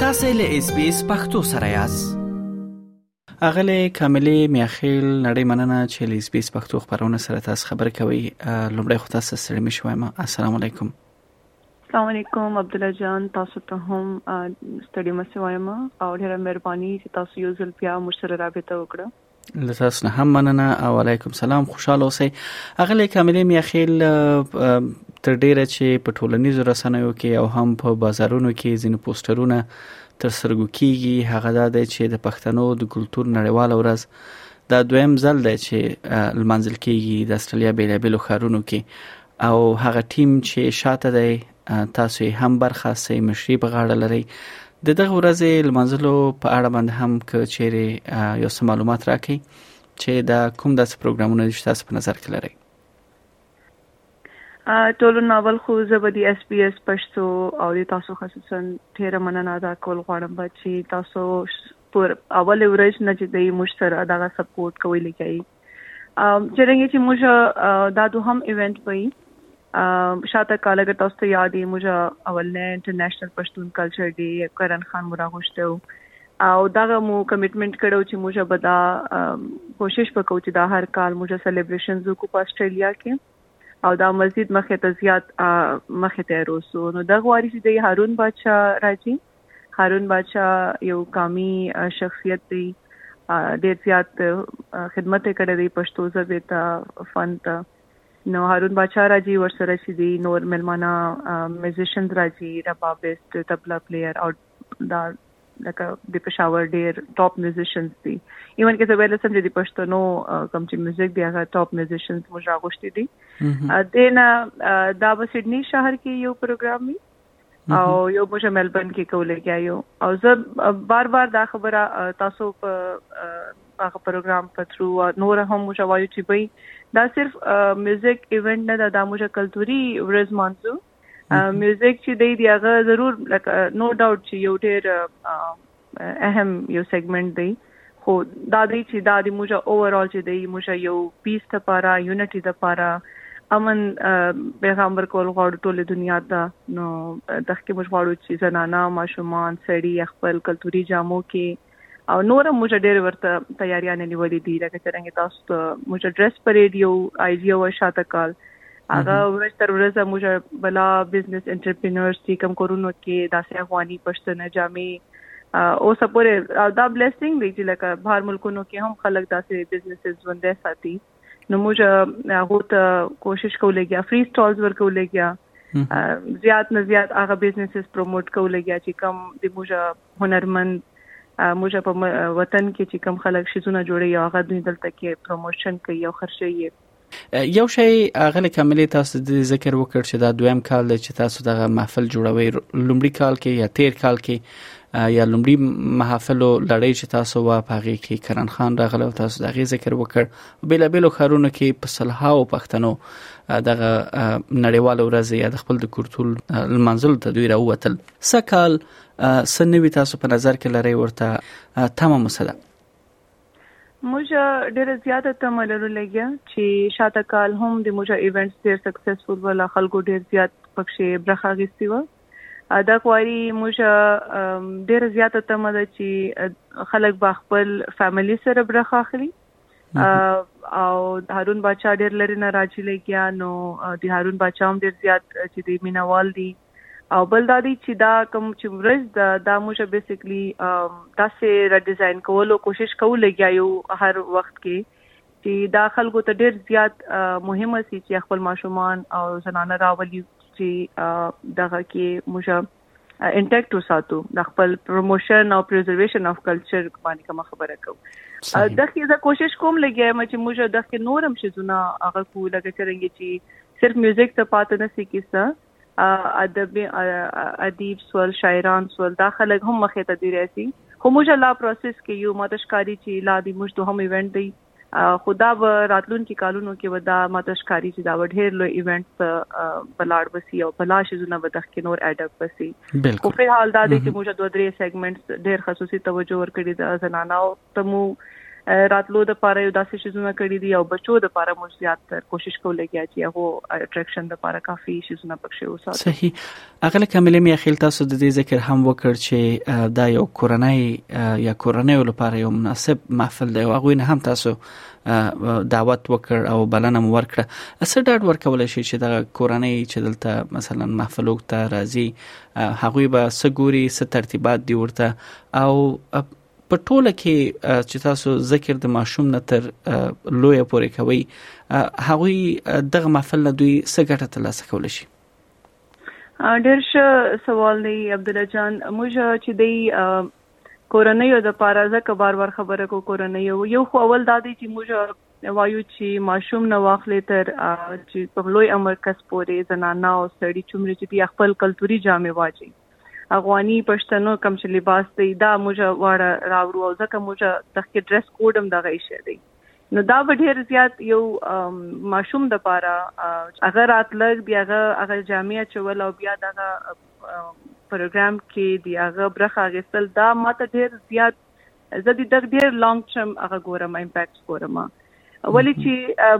تاسې له اس بي اس پختو سره یاست اغله کاملې میاخیل نړۍ مننه چې له اس بي اس پختو خبرونه سره تاسو خبرې کوي لومړی خو تاسو سره مې شوایم السلام علیکم السلام علیکم عبد الله جان تاسو ته هم ستړي مسوایم او ډیره مهرباني چې تاسو یو ځل بیا مشر رابطه وکړه له تاسو نه هم مننه او علیکم سلام خوشاله اوسئ اغلی کاملې میاخیل تر ډیره چې په ټولنیزو رسنیو کې او هم په بازارونو کې ځینې پوسټرونه تر سرګو کیږي هغه دا دی چې د پښتنو د کلچر نړیواله ورځ دا دویم ځل دی چې لمانځل کیږي د استرالیا بیلابیلو ښارونو کې او هغه ټیم چې شاته دی تاسو یې هم برخه سي مشري په غاړه لري د دغه ورځې لمانځلو په اړه باندې هم که چیرې یو څه معلومات راکړي چې دا کوم داسې پروګرامونه دي چې تاسو په نظر کې لرئ ټولو ناول خو زه به د اس بي اس پښتو او د تاسو خصوصا ډیره مننه ادا کول غواړم چې تاسو پر اول ورځ نه چې د موږ سره دغه سپورټ کوي لکه چرنګ چې موږ دا دوهم ایونت پي شاته کال اگر تاسو ته یاد یې موږ اول نه انټرنیشنل پښتون کلچر ډي کرن خان مورا غوښته او دغه مو کمټمنټ کړو چې موږ به دا کوشش وکړو چې دا هر کال موږ سلیبریشنز وکړو په استرالیا کې او دا مسجد مخه ته زیات مخه ته روسو نو دغه واري چې د هارون بچا راځي هارون باچا یو قامي شخصیت دی ډیر زیات خدمت یې کړی دی پښتو ژبې ته فن ته نو هارون باچا راځي ورسره چې دی نور ملمانه میوزیشنز راځي ربابیست تبلا پلیئر او دا لکه د پېښور ډیر ټاپ میوزیشنز دي ایون کې زه ویل سم چې د پښتنو کوم چې میوزیک دی هغه ټاپ میوزیشنز موږ راغوښتي دي دینه دا په سیدنی شهر کې یو پروګرام وی او یو مو چې ملبن کې کولای کیایو او زه بار بار دا خبره تاسو په هغه پروګرام په ترو نور هم مو شوایو چې بای دا صرف میوزیک ایونت نه دا د مو کلتوري ورځ مانځو میوزیک چې دی دی هغه ضرور نو ډاوټ چې یو ډیر اهم یو سیګمنټ دی خو دا دی چې دا د موږ اوورال چې دی موږ یو پیس ته پاره یونټي د پاره امن پیغام ورکول غواړو ټول دنیا ته نو دغه موږ غواړو چې زنانه ماشومان سړي خپل کلتوري جامو کې او نور موږ ډېر ورته تیاریان نیولې دي لکه څنګه تاسو ته موږ ډریس پریډ یو ایډیا و شاته کال هغه ورځ تر ورځ موږ بلا بزنس انټرپرینورز چې کوم کورونو کې داسې افغاني پښتنه جامې او سپوره او دا بلیسینګ دی چې لکه بهر ملکونو کې هم خلک داسې بزنسز ژوندې ساتي نو موږ هغه ته کوشش کولېږي فری سټالز ورکولېږي زیات نه زیات هغه بزنسز پروموټ کولېږي چې کوم د موږ هنرمند موږ په وطن کې چې کوم خلک شي زونه جوړي او هغه دوی دلته کې پروموشن کوي او خرچي یې یو شی اغلی کملې تاسو د ذکر وکړ چې دا دویم کال دی چې تاسو دغه محفل جوړوي لومړي کال کې یا تیر کال کې یا لومړي محافل لړۍ چې تاسو وا پاغي کې کرن خان راغله او تاسو دغه ذکر وکړ بل بل خارونو کې په صلحاو پښتنو دغه نړیوال ورځ یا د خپل د کورتول منزل ته دوی راوتل سکهال سنوي تاسو په نظر کې لري ورته تمام مسله موږ ډېره زیاته تمه لرو لږه چې شاته کال هم د موږ ایونټس ډېر سکسسفول و لا خلکو ډېر زیات پکښې برخه اخیستې و دا غواري موږ ډېره زیاته تمه ده چې خلک به خپل فیملی سره برخه اخلي او هارون بچا ډېر لري نه راځي لګیا نو د هارون بچا هم ډېر زیات چې د مینوال دي او بل دا دی چې دا کوم چې ورځ دا دا موږ بیسیکلی داسې ریډیزاین کولو کوشش کوو لګیا یو هر وخت کې چې دا خلکو ته ډیر زیات مهمه سي چې خپل ماشومان او زنانه راولي چې دغه کې موږ انټیکټ وساتو د خپل پروموشن او پریزرویشن اف کلچر باندې کوم خبره کوو د دغه زه کوشش کوم لګیا مې چې موږ دغه نورم شي زونه هغه کو لګ چرېږي چې صرف میوزیک ته پاتې نه سي کیسه ادب ادیب سول شاعران سول دا خلک هم مخې ته دی راسي خو موږ لا پروسس کې یو ماته ښکاری چې لا دی موږ دوهم ایونت دی خو دا به راتلونکي کالونو کې ودا ماته ښکاری چې دا به ډېر لوی ایونت بلاړ بسی او بلا شزونه به د کې نور اډ اپ بسی خو په حال دا دی چې موږ دوه درې سیګمنټس ډېر خصوصي توجه ورکړي د زنانو ته مو راتلو د پاره یو داسې شیزونه کړی دی او بچو د پاره مو زیات تر کوشش کو لګیا چې هغه اټریکشن د پاره کافي شیزونه پکې وساتو صحیح اغله کاملې مې اخیل تاسو د دې ذکر هم وکړ چې دا یو کورنۍ یا کورنۍ لپاره یو مناسب محفل دی او هغه نه هم تاسو دعوت وکړ او بلنه مو ورکړه اسه ډاډ ورکول شي چې دا کورنۍ چې دلته مثلا محفل وکړه راځي هغه به سګوري ست ترتیبات دی ورته او په ټوله کې چې تاسو ذکر د ماشوم نه تر لوی پورې کوي هغه دغه محفل نه دوی څه ګټه ترلاسه کول شي ډیر ښه سوال دی عبد الله جان موږ چې دی کورنۍ د پاره ځکه بار بار خبره کو کورنۍ یو خو اول دا دی چې موږ وایو چې ماشوم نه واخلې تر چې په لوی عمر کس پورې زنانه او سړی چومره چې خپل کلتوري جامې واچي افغاني پښتنو کوم چې لباس دی دا موږ واړه راوړو او ځکه موږ تخکې ډریس کوډ هم دغه شی دی نو دا به ډیر زیات یو ماشوم د پاره هغه راتلګ دی هغه هغه جامعه چول او بیا دغه پروګرام کې دی هغه برخه غسل دا ماته ډیر زیات زه د دغه ډیر لانګ ټرم هغه ګورم امپیکټ ګورم ولې چې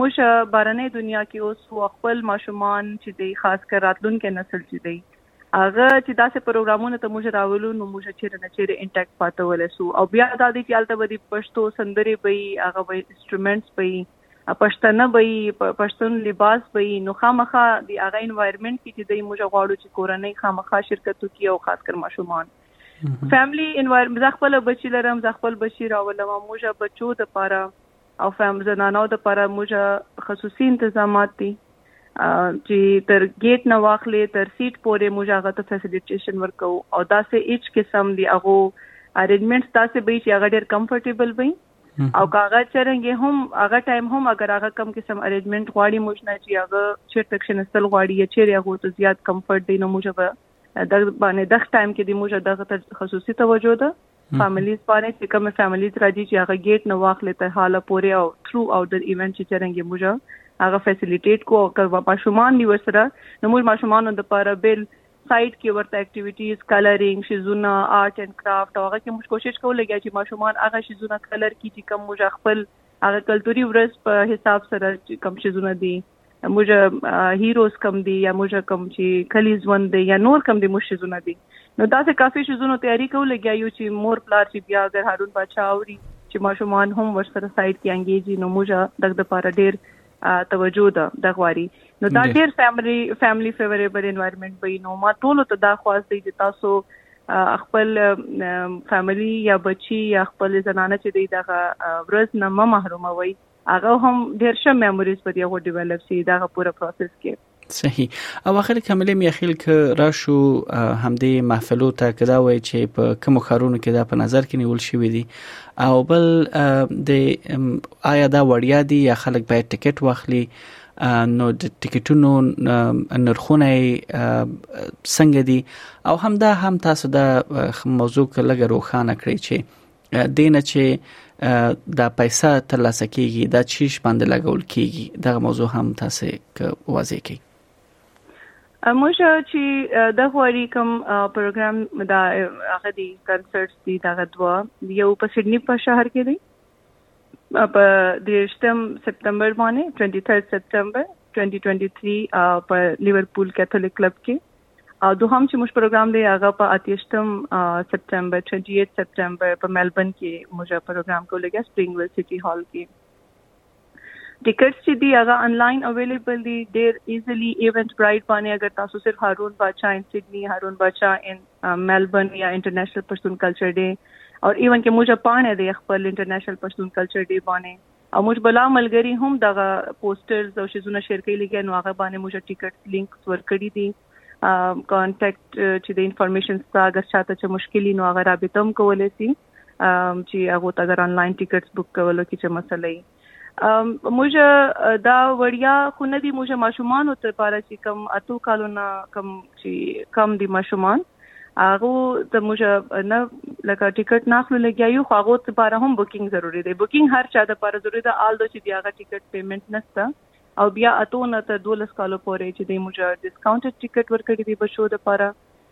موږ بارنې دنیا کې اوس خپل ماشومان چې دی خاص کر راتلونکي نسل چې دی هغه چې داسې پروګرامونه ته موږ راولو نو موږ چیرې نه چیرې انټیکټ پاتې ولسو او بیا دا دی چې الته به دي پښتو سندري به هغه به انسټرومنټس به پښتنه به پښتون لباس به نو خامخا دی هغه انوایرنمنت کې چې دی موږ غواړو چې کورنۍ خامخا شرکتو کې او خاص کر ماشومان فیملی انوایرنمنت زه خپل بچی لرم زه خپل بچی راولم موږ بچو د پاره او فهم زنانو د پاره موږ خصوصي انتظامات دي چې تر ګیټ نه واخلې تر سیټ پورې موږ هغه ته فیسیلیټیشن ورکو او دا سه ایچ قسم دی هغه ارینجمنټس تاسو به چې هغه ډیر کمفورټیبل وي او هغه چرنګ هم هغه ټایم هم اگر هغه کم قسم ارینجمنټ غواړي موږ نه چې هغه چیرته کښنستل غواړي یا چیرې هغه ته زیات کمفورټ دی نو موږ به د باندې دغه ټایم کې دی موږ دغه خصوصي توجه ده فاملیز باندې چې کوم فاملیز راځي چې هغه گیټ نه واخلې تر حاله پورې او تھرو او د ایونت چې څنګه یې موږ هغه فیسیلیټیټ کو او که ماشومان دی ورسره نو موږ ماشومانو د پاره بل سایت کې ورته اکټیویټیز کلرینګ شیزونه آرټ اند کرافټ او هغه کې موږ کوشش کوو لګیا چې ماشومان هغه شیزونه کلر کی چې کوم موږ خپل هغه کلتوري ورځ په حساب سره کوم شیزونه دي موږ هیروز کم دي یا موږ کم چې کلی ژوند دی یا نور کم دي موږ شیزونه دي نو دا څه کافي شیزونو تیاری کو لګیا یو چې مور پلار چې بیا اگر هارون بچا اوري چې ماشومان هم ورسره سایډ کې انګیږي نو موږ دغه د پاره ډیر توجه ده د غواري نو دا ډیر فیملی فیملی فیوریبل انوایرنمنت به نو ما ټول ته دا خواست دی چې تاسو خپل فیملی یا بچي یا خپل زنانه چې دی دغه ورځ نه محروموي هغه هم ډیر شه میموریز په دې غو ډیولپ سي دا پوره پروسس کې صحیح او اخر کملې مې اخیل ک راشو همدې محفلو ته کدا وای چې په کوم خارونو کې دا په نظر کې نیول شوې دي او بل د آیا دا وړیا دي یا خلک باید ټیکټ واخلي نو د ټیکټونو نرخونه څنګه دي او همدا هم تاسو دا موضوع لګ روښانه کړئ چې دینه چې دا پیسې تر لاسه کیږي دا چیش باندې لګول کیږي دا موضوع هم تاسو که واضح کړئ موږ چې د غوړی کوم پروګرام دا هغه دی کنسرټس دی دا غدوا یو په سیدنی په شهر کې دی په دیشتم سپتمبر باندې 23 سپتمبر 2023 په لیورپول کاتولیک کلب کې او دوهم چې موږ پروګرام دی هغه په اتیشتم سپټمبر 28 سپټمبر په ملبن کې موږ پروګرام کو لګیا سپرینګ ویل سټي هال کې ټیکټس چې دی هغه انلاین اویلیبل دي ډیر ایزلی ایونت برایټ باندې اگر تاسو صرف هارون باچا ان سیدنی هارون باچا ان ملبن یا انټرنیشنل پښتون کلچر ډے او ایون کې موږ پانه دی خپل انټرنیشنل پښتون کلچر ډے باندې او موږ بلا ملګری هم دغه پوسټرز او شیزونه شیر کوي لګي نو هغه باندې موږ ټیکټس لینکس ورکړي دي کانټیکټ چې د انفارمیشن ستا اگر چاته چې مشکلی نو هغه رابطه هم کولای شي چې هغه ته اگر انلاین ټیکټس بوک کولو کې چې مسلې موږ دا وړیا خو نه دي موږ ماشومان ته لپاره چې کم اتو کالو نه کم چې کم دي ماشومان هغه ته موږ نه لکه ټیکټ نه اخلو لګیا یو خو هغه لپاره هم بوکینګ ضروری دی بوکینګ هر چا د لپاره ضروری ده آل دو چې بیا هغه ټیکټ پیمنټ نشته او بیا اتو نه تر 12 کالو پورې چې د موږ ډیسکاونټډ ټیکټ ورکړي دی بچو د لپاره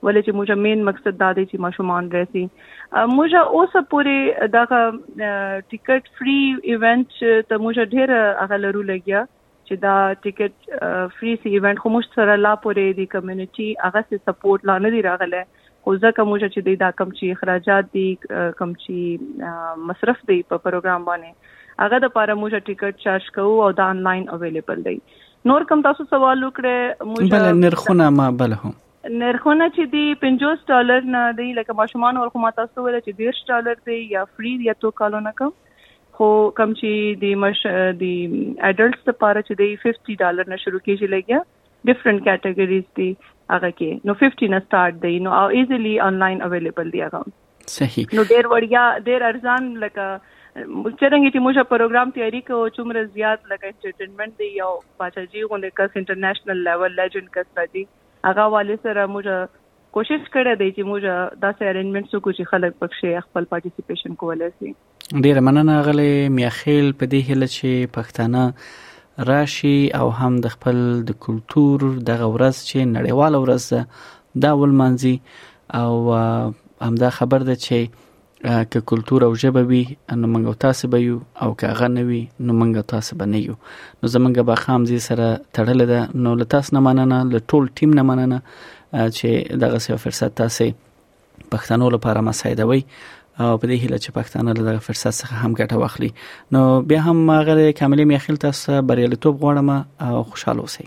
ولې چې موږ مین مقصد دا دی چې ماشومان راسي موږ اوس پورې دغه ټیکټ فری ایونت ته موږ ډیر هغه لرو لګیا چې دا ټیکټ فری سی ایونت خو موږ سره لا پورې دی کمیونټي هغه څه سپورټ لا نه دی راغلی خو ځکه موږ چې دی دا کم چې اخراجات دی کم چې مصرف دی په پروګرام باندې هغه د پاره موږ ټیکټ چارج کوو او دا انلاین اویلیبل دی نور کوم تاسو سوال وکړئ موږ بل نرخونه ما بل هم نرخونه چې دی 50 ډالر نه دی لکه ماشومان ورخه ما تاسو ویل چې 10 ډالر دی یا فری یا تو کالو نه کوم خو کم چې د مش د اډلټس لپاره چې د 50 ډالر نه شروع کیږي لګیا ډیفرنٹ کیټګریز دي هغه کې نو 50 نه سٹارټ دی نو او ایزیلی انلاین اویلیبل دی هغه صحیح نو ډیر وړیا ډیر ارزان لکه چرنګ چې موږ پروګرام تیاری کوو چومره زیات لکه انټرټینمنت دی یو پاچا جی غونډه کس انټرنیشنل لیول لیجند کس راځي هغه والي سره موږ کوشش کړی دی چې موږ داسې ارینجمنټس وکړو چې خلک پکښې خپل پارټیسیپیشن کولای شي ډیره مننه اغلی میاخیل په دې هله چې پښتانه راشي او هم د خپل د کلچر دغه ورځ چې نړیواله ورځ ده دا ولمانځي او همدا خبر ده چې که کلتور او ژبه وي نو موږ او تاسو به یو او که هغه نه وي نو موږ او تاسو به نه یو نو زمونږ به خام زی سره تړل ده نو له تاسو نه مننه له ټول ټیم نه مننه چې دغه سیو فرصت تاسو پښتنو لپاره مساعدوي او په دې هیله چې پښتانه له دغه فرصت څخه هم ګټه واخلي نو بیا هم غره کاملې میخیل تاسو بریالیتوب غواړم او خوشاله اوسئ